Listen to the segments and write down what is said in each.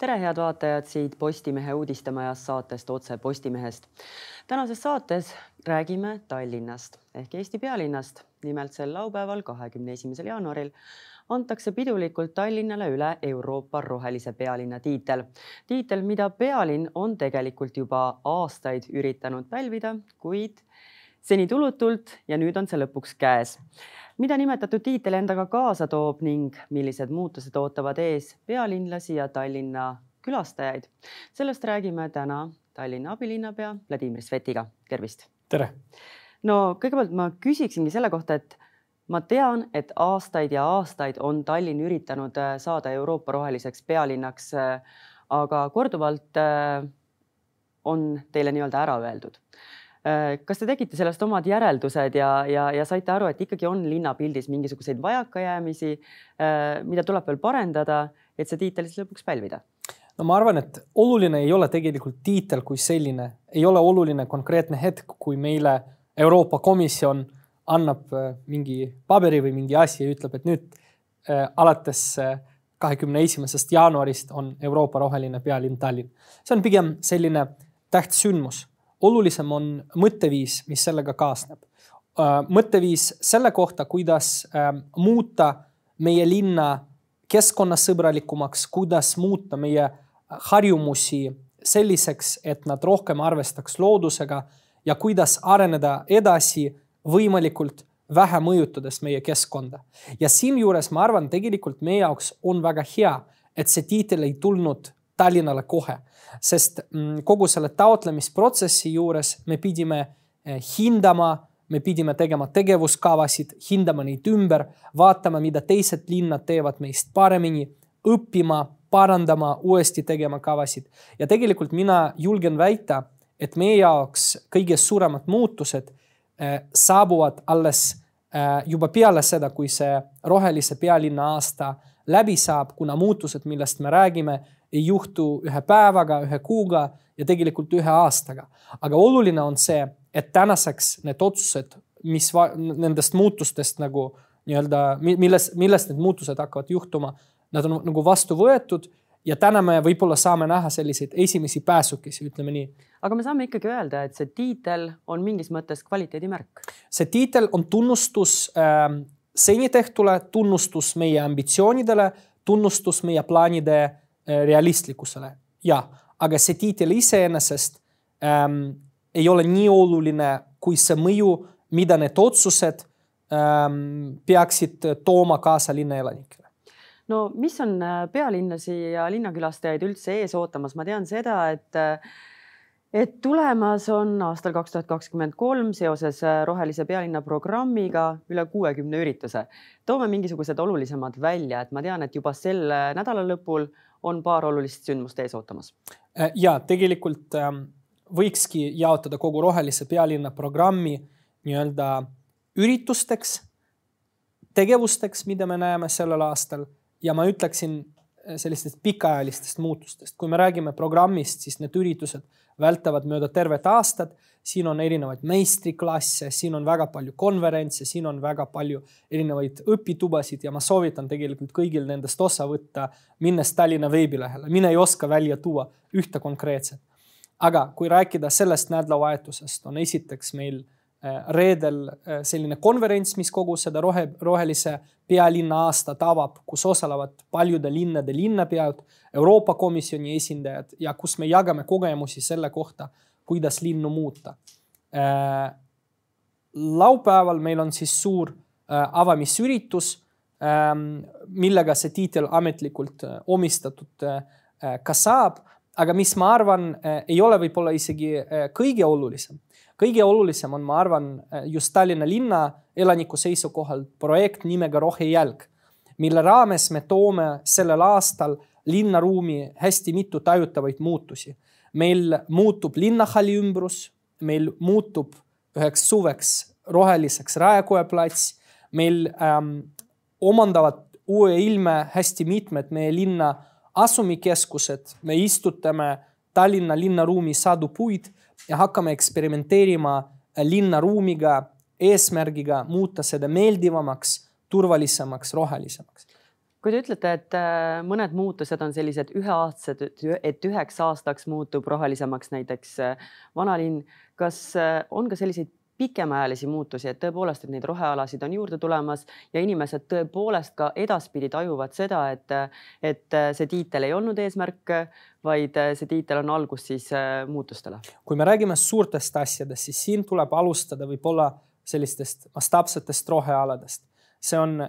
tere, head vaatajad siit Postimehe uudistemajast saatest Otse Postimehest. tänases saates räägime Tallinnast ehk Eesti pealinnast. nimelt sel laupäeval, kahekümne esimesel jaanuaril antakse pidulikult Tallinnale üle Euroopa rohelise pealinna tiitel. tiitel, mida pealinn on tegelikult juba aastaid üritanud pälvida, kuid seni tulutult ja nüüd on see lõpuks käes mida nimetatud tiitel endaga kaasa toob ning millised muutused ootavad ees pealinlasi ja Tallinna külastajaid. sellest räägime täna Tallinna abilinnapea Vladimir Svetiga. tervist. tere. no kõigepealt ma küsiksingi selle kohta, et ma tean, et aastaid ja aastaid on Tallinn üritanud äh, saada Euroopa roheliseks pealinnaks, äh, aga korduvalt äh, on teile nii-öelda ära öeldud kas te tegite sellest omad järeldused ja, ja, ja saite aru, et ikkagi on linnapildis mingisuguseid vajakajäämisi, äh, mida tuleb veel parendada, et see tiitel siis lõpuks pälvida? no ma arvan, et oluline ei ole tegelikult tiitel kui selline, ei ole oluline konkreetne hetk, kui meile Euroopa Komisjon annab äh, mingi paberi või mingi asi ja ütleb, et nüüd äh, alates kahekümne esimesest jaanuarist on Euroopa roheline pealinn Tallinn. see on pigem selline tähtsündmus olulisem on mõtteviis, mis sellega kaasneb. Äh, mõtteviis selle kohta, kuidas ähm, muuta meie linna keskkonnasõbralikumaks, kuidas muuta meie harjumusi selliseks, et nad rohkem arvestaks loodusega ja kuidas areneda edasi võimalikult vähe mõjutades meie keskkonda. ja siinjuures ma arvan, tegelikult meie jaoks on väga hea, et see tiitel ei tulnud Tallinnale kohe sest mm, kogu selle taotlemisprotsessi juures me pidime eh, hindama, me pidime tegema tegevuskavasid, hindama neid ümber, vaatama, mida teised linnad teevad meist paremini, õppima, parandama, uuesti tegema kavasid. ja tegelikult mina julgen väita, et meie jaoks kõige suuremad muutused eh, saabuvad alles eh, juba peale seda, kui see rohelise pealinna aasta läbi saab, kuna muutused, millest me räägime ei juhtu ühe päevaga, ühe kuuga ja tegelikult ühe aastaga. aga oluline on see, et tänaseks need otsused, mis nendest muutustest nagu nii-öelda, milles, millest need muutused hakkavad juhtuma, nad on nagu vastu võetud ja täna me võib-olla saame näha selliseid esimesi pääsukesi, ütleme nii. aga me saame ikkagi öelda, et see tiitel on mingis mõttes kvaliteedimärk. see tiitel on tunnustus äh, seni tehtule, tunnustus meie ambitsioonidele, tunnustus meie plaanide realistlikkusele, jah, aga see tiitel iseenesest ähm, ei ole nii oluline kui see mõju, mida need otsused ähm, peaksid tooma kaasa linnaelanikele. No mis on äh, pealinnasi ja linnakülastajaid üldse ees ootamas, ma tean seda, et äh, et tulemas on aastal kaks tuhat kakskümmend kolm seoses Rohelise pealinna programmiga üle kuuekümne ürituse. toome mingisugused olulisemad välja, et ma tean, et juba sel nädala lõpul on paar olulist sündmust ees ootamas. Äh, ja tegelikult ähm, võikski jaotada kogu Rohelise pealinna programmi nii-öelda üritusteks, tegevusteks, mida me näeme sellel aastal ja ma ütleksin äh, sellistest pikaajalistest muutustest. kui me räägime programmist, siis need üritused vältavad mööda tervet aastat siin on erinevaid meistriklasse, siin on väga palju konverentse, siin on väga palju erinevaid õpitubasid ja ma soovitan tegelikult kõigil nendest osa võtta, minnes Tallinna veebilehele. mina ei oska välja tuua ühte konkreetset. aga kui rääkida sellest nädalavahetusest, on esiteks meil reedel äh, selline konverents, mis kogu seda rohe, rohelise pealinna aastat avab, kus osalevad paljude linnade linnapead, Euroopa Komisjoni esindajad ja kus me jagame kogemusi selle kohta kuidas linnu muuta. Äh, laupäeval meil on siis suur äh, avamisüritus, ähm, millega see tiitel ametlikult äh, omistatud ka saab, aga mis ma arvan, ei ole võib-olla isegi kõige olulisem. kõige olulisem on, ma arvan, just Tallinna linna elaniku seisukohalt projekt nimega Rohejälg, mille raames me toome sellel aastal linnaruumi hästi mitu tajutavaid muutusi meil muutub linnahalli ümbrus, meil muutub üheks suveks roheliseks Raekoja plats, meil ähm, omandavad uue ilme hästi mitmed meie linna asumikeskused, me istutame Tallinna linnaruumi sadu puid ja hakkame eksperimenteerima linnaruumiga eesmärgiga muuta seda meeldivamaks, turvalisemaks, rohelisemaks. Kui te ütlete, et äh, mõned muutused on sellised üheaastased, et üheks aastaks muutub rohelisemaks näiteks äh, vanalinn, kas äh, on ka selliseid pikemaajalisi muutusi, et tõepoolest, et neid rohealasid on juurde tulemas ja inimesed tõepoolest ka edaspidi tajuvad seda, et, et see tiitel ei olnud eesmärk, vaid see tiitel on algus siis muutustele. kui me räägime suurtest asjadest, siis siin tuleb alustada võib-olla sellistest mastaapsetest rohealadest. See on äh,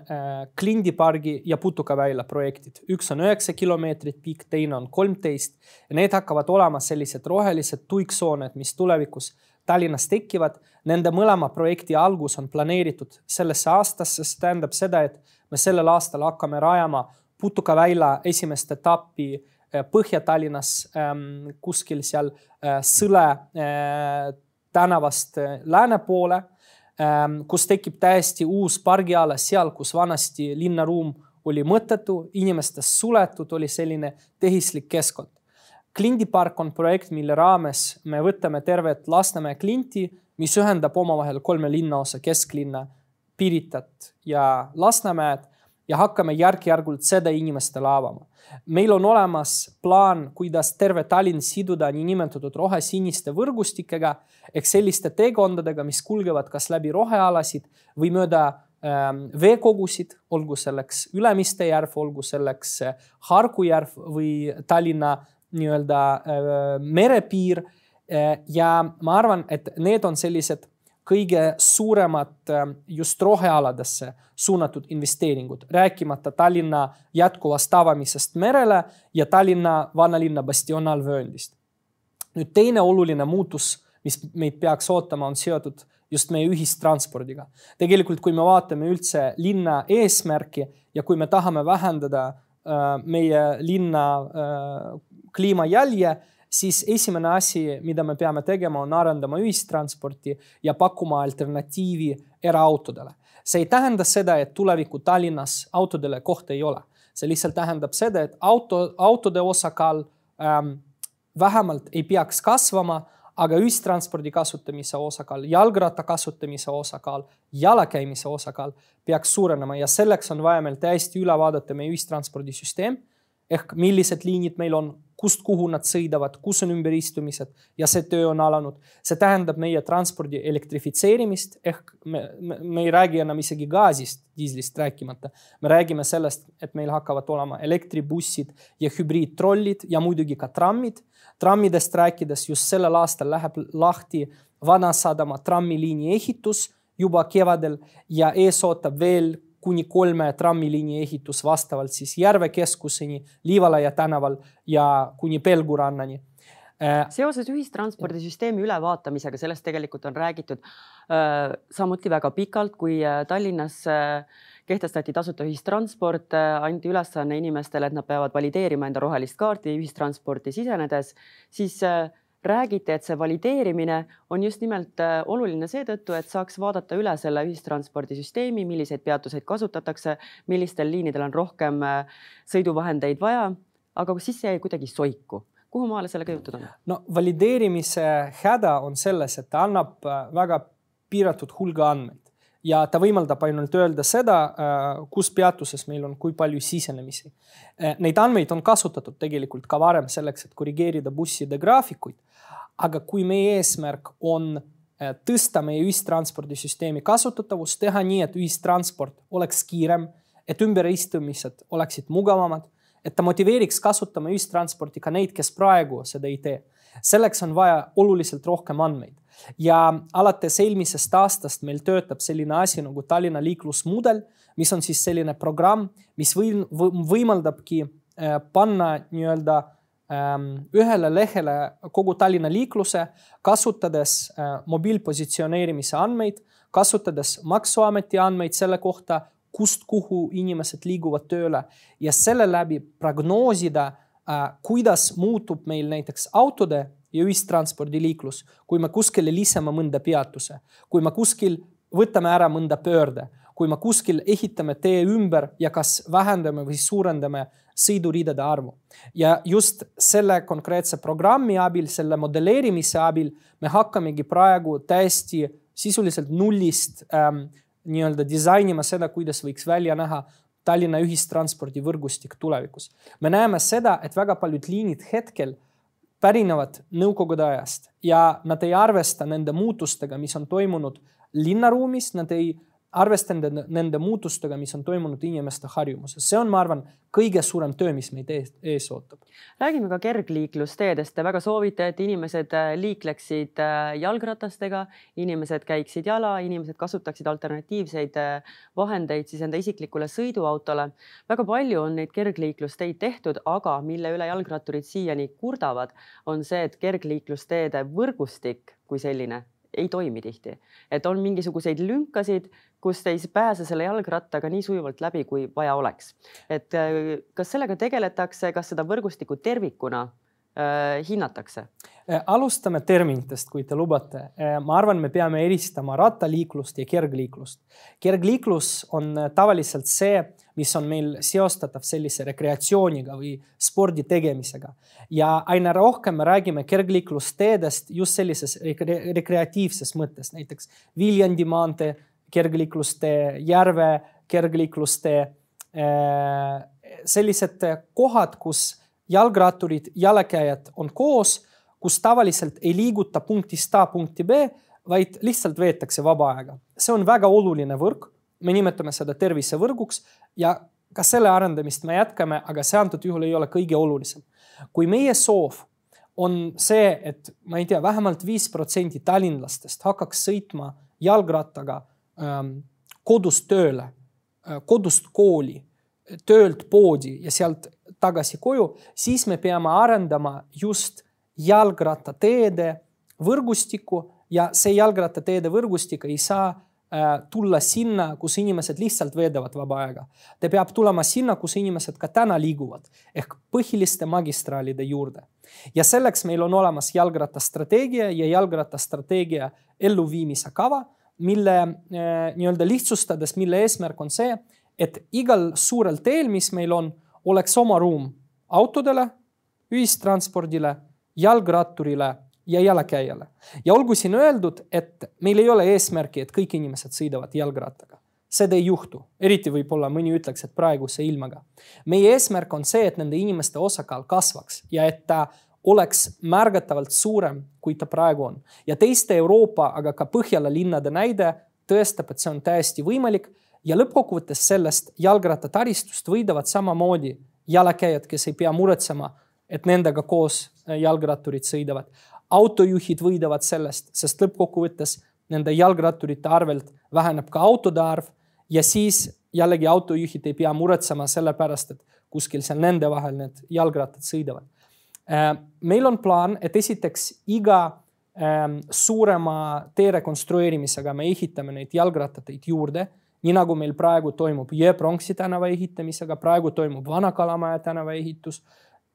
Klindipargi ja Putukaväila projektid, üks on üheksa kilomeetrit pikk, teine on kolmteist. Ja need hakkavad olema sellised rohelised tuiksooned, mis tulevikus Tallinnas tekivad. Nende mõlema projekti algus on planeeritud sellesse aastasse, see tähendab seda, et me sellel aastal hakkame rajama Putukaväila esimest etappi äh, Põhja-Tallinnas ähm, kuskil seal äh, Sõle äh, tänavast lääne poole Ähm, kus tekib täiesti uus pargiala seal, kus vanasti linnaruum oli mõttetu, inimestest suletud, oli selline tehislik keskkond. Klindipark on projekt, mille raames me võtame tervet Lasnamäe klinti, mis ühendab omavahel kolme linnaosa, kesklinna, Piritat ja Lasnamäed ja hakkame järk-järgult seda inimestele avama meil on olemas plaan, kuidas terve Tallinn siduda niinimetatud rohesiniste võrgustikega ehk selliste teekondadega, mis kulgevad kas läbi rohealasid või mööda ähm, veekogusid, olgu selleks Ülemiste järv, olgu selleks äh, Harku järv või Tallinna nii-öelda äh, merepiir äh,. ja ma arvan, et need on sellised kõige suuremad ähm, just rohealadesse suunatud investeeringud, rääkimata Tallinna jätkuvast avamisest merele ja Tallinna vanalinna bastionaalvööndist. nüüd teine oluline muutus, mis meid peaks ootama, on seotud just meie ühistranspordiga. tegelikult, kui me vaatame üldse linna eesmärki ja kui me tahame vähendada äh, meie linna äh, kliimajälje, siis esimene asi, mida me peame tegema, on arendama ühistransporti ja pakkuma alternatiivi eraautodele. see ei tähenda seda, et tuleviku Tallinnas autodele kohta ei ole. see lihtsalt tähendab seda, et auto, autode osakaal ähm, vähemalt ei peaks kasvama, aga ühistranspordi kasutamise osakaal, jalgratta kasutamise osakaal, jalakäimise osakaal peaks suurenema ja selleks on vaja meil täiesti üle vaadata meie ühistranspordisüsteem ehk millised liinid meil on, kust, kuhu nad sõidavad, kus on ümberistumised ja see töö on alanud. see tähendab meie transpordi elektrifitseerimist ehk me, me, me ei räägi enam isegi gaasist, diislist rääkimata. me räägime sellest, et meil hakkavad olema elektribussid ja hübriidtrollid ja muidugi ka trammid. trammidest rääkides just sellel aastal läheb lahti Vanasadama trammiliini ehitus juba kevadel ja ees ootab veel kuni kolme trammiliini ehitus vastavalt siis Järve keskuseni, Liivalaia tänaval ja kuni Pelgurannani. Äh, seoses ühistranspordisüsteemi ülevaatamisega, sellest tegelikult on räägitud äh, samuti väga pikalt, kui äh, Tallinnas kehtestati tasuta ühistransport, anti ülesanne inimestele, et nad peavad valideerima enda rohelist kaarti ühistransporti sisenedes, siis räägiti, et see valideerimine on just nimelt äh, oluline seetõttu, et saaks vaadata üle selle ühistranspordisüsteemi, milliseid peatuseid kasutatakse, millistel liinidel on rohkem äh, sõiduvahendeid vaja, aga siis jäi kuidagi soiku kuhu maale sellega jõutud on? no valideerimise häda on selles, et ta annab äh, väga piiratud hulga andmeid ja ta võimaldab ainult öelda seda, kus peatuses meil on, kui palju sisenemisi. Neid andmeid on kasutatud tegelikult ka varem selleks, et korrigeerida busside graafikuid aga kui meie eesmärk on äh, tõsta meie ühistranspordisüsteemi kasutatavust, teha nii, et ühistransport oleks kiirem, et ümberistumised oleksid mugavamad, et ta motiveeriks kasutama ühistransporti ka neid, kes praegu seda ei tee. selleks on vaja oluliselt rohkem andmeid ja alates eelmisest aastast meil töötab selline asi nagu Tallinna liiklusmudel, mis on siis selline programm, mis võim, võimaldabki äh, panna nii-öelda Ähm, ühele lehele kogu Tallinna liikluse, kasutades äh, mobiilpositsioneerimise andmeid, kasutades Maksuameti andmeid selle kohta, kust, kuhu inimesed liiguvad tööle ja selle läbi prognoosida, äh, kuidas muutub meil näiteks autode ja ühistranspordiliiklus, kui me kuskile lisame mõnda peatuse, kui me kuskil võtame ära mõnda pöörde, kui me kuskil ehitame tee ümber ja kas vähendame või suurendame sõiduridade arvu. ja just selle konkreetse programmi abil, selle modelleerimise abil me hakkamegi praegu täiesti sisuliselt nullist ähm, nii-öelda disainima seda, kuidas võiks välja näha Tallinna ühistranspordivõrgustik tulevikus. me näeme seda, et väga paljud liinid hetkel pärinevad Nõukogude ajast ja nad ei arvesta nende muutustega, mis on toimunud linnaruumis, nad ei arvestanud nende muutustega, mis on toimunud inimeste harjumuses. see on, ma arvan, kõige suurem töö, mis meid ees, ees ootab. räägime ka kergliiklusteedest. Te väga soovite, et inimesed äh, liikleksid äh, jalgratastega, inimesed käiksid jala, inimesed kasutaksid alternatiivseid äh, vahendeid siis enda isiklikule sõiduautole. väga palju on neid kergliiklusteid tehtud, aga mille üle jalgratturid siiani kurdavad, on see, et kergliiklusteede võrgustik kui selline ei toimi tihti, et on mingisuguseid lünkasid, kust ei pääse selle jalgrattaga nii sujuvalt läbi, kui vaja oleks. et äh, kas sellega tegeletakse, kas seda võrgustikku tervikuna äh, hinnatakse? Äh, alustame terminitest, kui te lubate. Äh, ma arvan, me peame eristama rattaliiklust ja kergliiklust. kergliiklus on tavaliselt see, mis on meil seostatav sellise rekreatsiooniga või spordi tegemisega. ja aina rohkem me räägime kergliiklusteedest just sellises rekreatiivses mõttes, näiteks Viljandi maantee kergliiklustee, Järve kergliiklustee. Äh, sellised kohad, kus jalgratturid, jalakäijad on koos, kus tavaliselt ei liiguta punktist A punkti B, vaid lihtsalt veetakse vaba aega. see on väga oluline võrk, me nimetame seda tervisevõrguks ja ka selle arendamist me jätkame, aga see antud juhul ei ole kõige olulisem. kui meie soov on see, et ma ei tea, vähemalt viis protsenti tallinlastest hakkaks sõitma jalgrattaga Ähm, kodust tööle, äh, kodust kooli, töölt poodi ja sealt tagasi koju, siis me peame arendama just jalgrattateede võrgustikku ja see jalgrattateede võrgustik ei saa tulla sinna, kus inimesed lihtsalt veedavad vaba aega. ta peab tulema sinna, kus inimesed ka täna liiguvad ehk põhiliste magistraalide juurde. ja selleks meil on olemas jalgrattastrateegia ja jalgrattastrateegia elluviimise kava mille eh, nii-öelda lihtsustades, mille eesmärk on see, et igal suurel teel, mis meil on, oleks oma ruum autodele, ühistranspordile, jalgratturile ja jalakäijale. ja olgu siin öeldud, et meil ei ole eesmärki, et kõik inimesed sõidavad jalgrattaga. seda ei juhtu, eriti võib-olla mõni ütleks, et praeguse ilmaga. meie eesmärk on see, et nende inimeste osakaal kasvaks ja et ta oleks märgatavalt suurem, kui ta praegu on. ja teiste Euroopa, aga ka Põhjala linnade näide tõestab, et see on täiesti võimalik ja lõppkokkuvõttes sellest jalgrattataristust võidavad samamoodi jalakäijad, kes ei pea muretsema, et nendega koos jalgratturid sõidavad. Autojuhid võidavad sellest, sest lõppkokkuvõttes nende jalgratturite arvelt väheneb ka autode arv ja siis jällegi autojuhid ei pea muretsema selle pärast, et kuskil seal nende vahel need jalgrattad sõidavad Äh, meil on plaan, et esiteks iga ähm, suurema tee rekonstrueerimisega me ehitame neid jalgrattateid juurde, nii nagu meil praegu toimub Jõe-Pronksi tänava ehitamisega, praegu toimub Vana-Kalamaja tänava ehitus.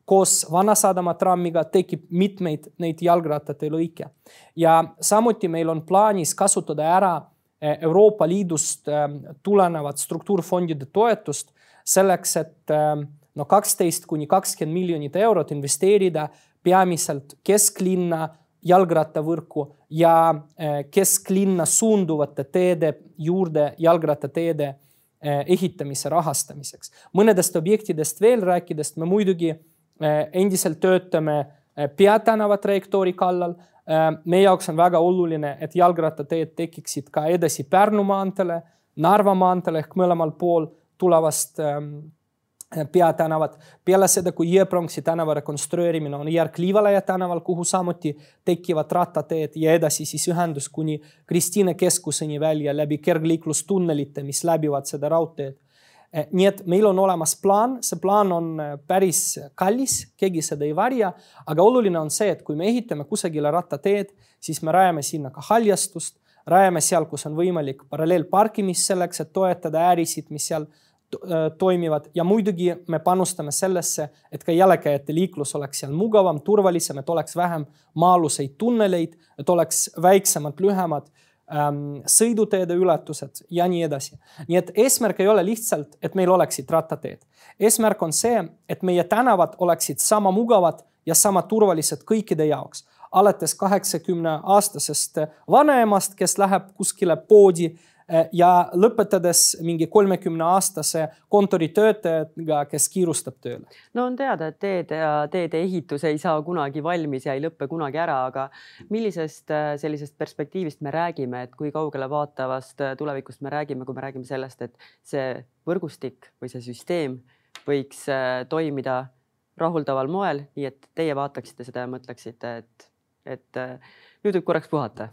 Koos Vanasadama trammiga tekib mitmeid neid jalgrattate lõike ja samuti meil on plaanis kasutada ära äh, Euroopa Liidust ähm, tulenevat struktuurfondide toetust selleks, et ähm, no kaksteist kuni kakskümmend miljonit eurot investeerida peamiselt kesklinna jalgrattavõrku ja eh, kesklinna suunduvate teede juurde jalgrattateede eh, ehitamise rahastamiseks. mõnedest objektidest veel rääkides, me muidugi eh, endiselt töötame peatänava trajektoori kallal. meie jaoks on väga oluline, et jalgrattateed tekiksid ka edasi Pärnu maanteele, Narva maanteele ehk mõlemal pool tulevast ehm, peatänavat. peale seda, kui Jõepronksi tänava rekonstrueerimine on järg Liivalaia tänaval, kuhu samuti tekivad rattateed ja edasi siis ühendus kuni Kristiine keskuseni välja läbi kergliiklustunnelite, mis läbivad seda raudteed. Eh, nii et meil on olemas plaan, see plaan on eh, päris kallis, keegi seda ei varja, aga oluline on see, et kui me ehitame kusagile rattateed, siis me rajame sinna ka haljastust, rajame seal, kus on võimalik paralleelparkimist selleks, et toetada äärisid, mis seal Äh, toimivad. Ja muidugi me panustame sellesse, et ka jalakäijate liiklus oleks seal mugavam, turvalisem, et oleks vähem maa-aluseid tunneleid, et oleks väiksemad, lühemad sõiduteede ületused ja nii edasi. nii et eesmärk ei ole lihtsalt, et meil oleksid rattateed. eesmärk on see, et meie tänavad oleksid sama mugavad ja sama turvalised kõikide jaoks alates kaheksakümne aastasest vanaemast, kes läheb kuskile poodi ja lõpetades mingi kolmekümne aastase kontoritöötajaga, kes kiirustab tööle. no on teada, et teed ja teede ehitus ei saa kunagi valmis ja ei lõppe kunagi ära, aga millisest eh, sellisest perspektiivist me räägime, et kui kaugele vaatavast eh, tulevikust me räägime, kui me räägime sellest, et see võrgustik või see süsteem võiks toimida rahuldaval moel, nii et teie vaataksite seda ja mõtleksite, et, et nüüd võib korraks puhata.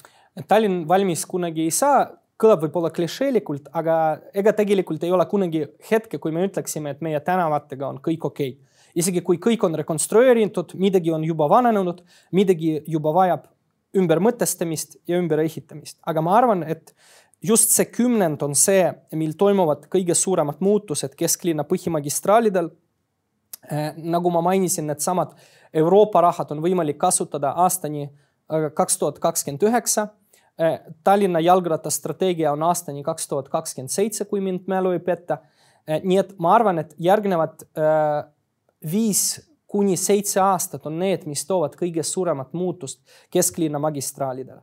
Tallinn valmis kunagi ei saa kõlab võib-olla klišeelikult, aga ega tegelikult ei ole kunagi hetke, kui me ütleksime, et meie tänavatega on kõik okei okay.. isegi kui kõik on rekonstrueeritud, midagi on juba vananenud, midagi juba vajab ümbermõtestamist ja ümberehitamist, aga ma arvan, et just see kümnend on see, mil toimuvad kõige suuremad muutused kesklinna põhimagistraalidel. Eh, nagu ma mainisin, needsamad Euroopa rahad on võimalik kasutada aastani eh, kaks tuhat kakskümmend üheksa Tallinna jalgrattastrateegia on aastani kaks tuhat kakskümmend seitse, kui mind mälu ei peta. Äh, nii et ma arvan, et järgnevad äh, viis kuni seitse aastat on need, mis toovad kõige suuremat muutust kesklinna magistraalidele.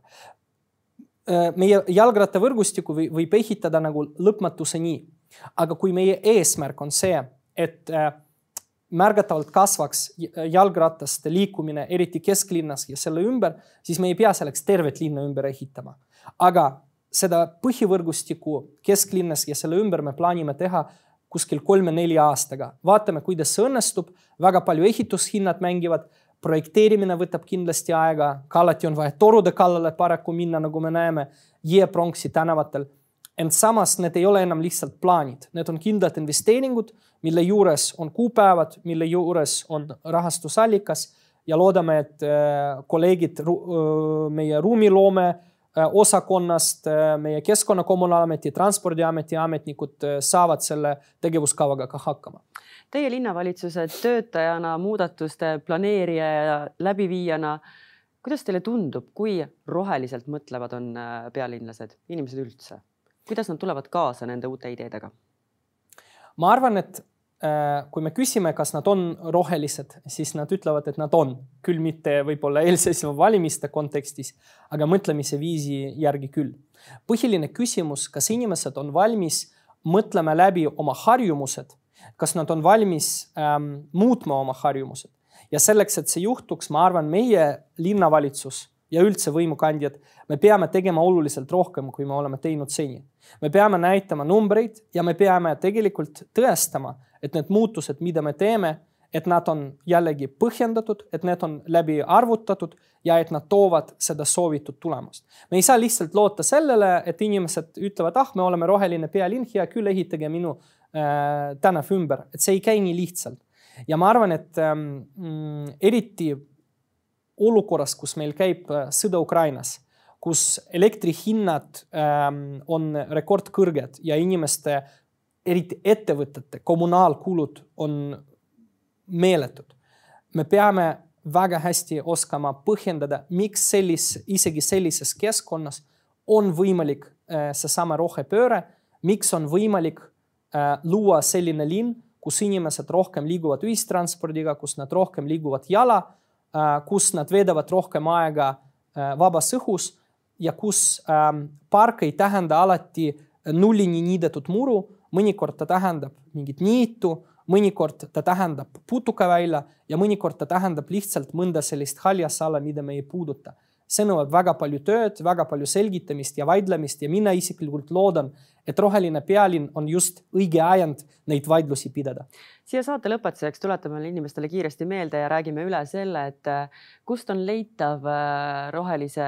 meie jalgrattavõrgustikku võib ehitada nagu lõpmatuseni, aga kui meie eesmärk on see, et märgatavalt kasvaks jalgrataste liikumine, eriti kesklinnas ja selle ümber, siis me ei pea selleks tervet linna ümber ehitama. aga seda põhivõrgustikku kesklinnas ja selle ümber me plaanime teha kuskil kolme-nelja aastaga. vaatame, kuidas see õnnestub, väga palju ehitushinnad mängivad, projekteerimine võtab kindlasti aega, ka alati on vaja torude kallale paraku minna, nagu me näeme Jõe-Pronksi tänavatel. Ent samas need ei ole enam lihtsalt plaanid, need on kindlad investeeringud, mille juures on kuupäevad, mille juures on rahastusallikas ja loodame, et äh, kolleegid meie ruumiloome äh, osakonnast, äh, meie Keskkonna Kommunaalameti, Transpordiameti ametnikud saavad selle tegevuskavaga ka hakkama. Teie linnavalitsuse töötajana, muudatuste planeerija ja läbiviijana, kuidas teile tundub, kui roheliselt mõtlevad on pealinlased, inimesed üldse? kuidas nad tulevad kaasa nende uute ideedega? ma arvan, et äh, kui me küsime, kas nad on rohelised, siis nad ütlevad, et nad on, küll mitte võib-olla eelseisva valimiste kontekstis, aga mõtlemise viisi järgi küll. põhiline küsimus, kas inimesed on valmis mõtlema läbi oma harjumused, kas nad on valmis ähm, muutma oma harjumused ja selleks, et see juhtuks, ma arvan, meie linnavalitsus ja üldse võimukandjad, me peame tegema oluliselt rohkem, kui me oleme teinud seni. me peame näitama numbreid ja me peame tegelikult tõestama, et need muutused, mida me teeme, et nad on jällegi põhjendatud, et need on läbi arvutatud ja et nad toovad seda soovitud tulemust. me ei saa lihtsalt loota sellele, et inimesed ütlevad, ah, me oleme roheline pealinn, hea küll, ehitage minu äh, tänav ümber, et see ei käi nii lihtsalt. ja ma arvan, et ähm, mm, eriti olukorras, kus meil käib äh, sõda Ukrainas, kus elektrihinnad ähm, on rekordkõrged ja inimeste, eriti ettevõtete kommunaalkulud on meeletud. me peame väga hästi oskama põhjendada, miks sellis, isegi sellises keskkonnas on võimalik äh, seesama rohepööre, miks on võimalik äh, luua selline linn, kus inimesed rohkem liiguvad ühistranspordiga, kus nad rohkem liiguvad jala Äh, kus nad veedavad rohkem aega vabas õhus ja kus ähm, park ei tähenda alati nullini niidetud muru, mõnikord ta tähendab mingit niitu, mõnikord ta tähendab putukavälja ja mõnikord ta tähendab lihtsalt mõnda sellist haljasala, mida me ei puuduta. See nõuab väga palju tööd, väga palju selgitamist ja vaidlemist ja mina isiklikult loodan, et roheline pealinn on just õige ajend neid vaidlusi pidada. siia saate lõpetuseks tuletame inimestele kiiresti meelde ja räägime üle selle, et äh, kust on leitav äh, rohelise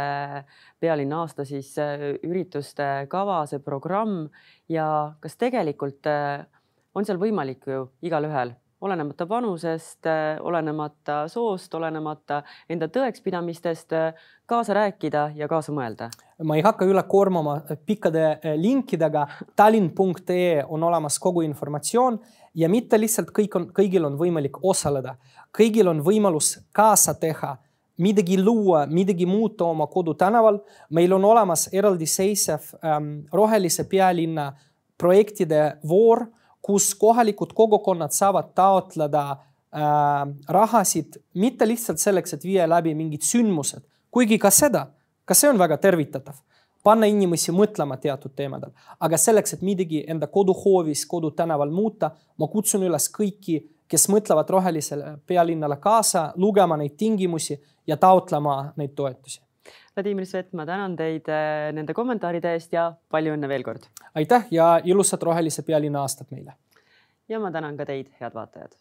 pealinna aasta siis äh, ürituste kava, see programm ja kas tegelikult on seal võimalik ju igalühel olenemata vanusest, olenemata soost, olenemata enda tõekspidamistest kaasa rääkida ja kaasa mõelda? ma ei hakka üle koormama pikkade eh, linkidega. tallinn.ee on olemas kogu informatsioon ja mitte lihtsalt kõik on, kõigil on võimalik osaleda, kõigil on võimalus kaasa teha midagi luua, midagi muuta oma kodutänaval. meil on olemas eraldiseisev ähm, rohelise pealinna projektide voor kus kohalikud kogukonnad saavad taotleda äh, rahasid mitte lihtsalt selleks, et viia läbi mingid sündmused, kuigi ka seda, ka see on väga tervitatav. panna inimesi mõtlema teatud teemadel, aga selleks, et midagi enda koduhoovis, kodutänaval muuta, ma kutsun üles kõiki, kes mõtlevad rohelisele pealinnale kaasa, lugema neid tingimusi ja taotlema neid toetusi. Vladimir Svet, ma tänan teid äh, nende kommentaaride eest ja palju õnne veel kord. aitäh ja ilusat rohelise pealinna aastat meile. ja ma tänan ka teid, head vaatajad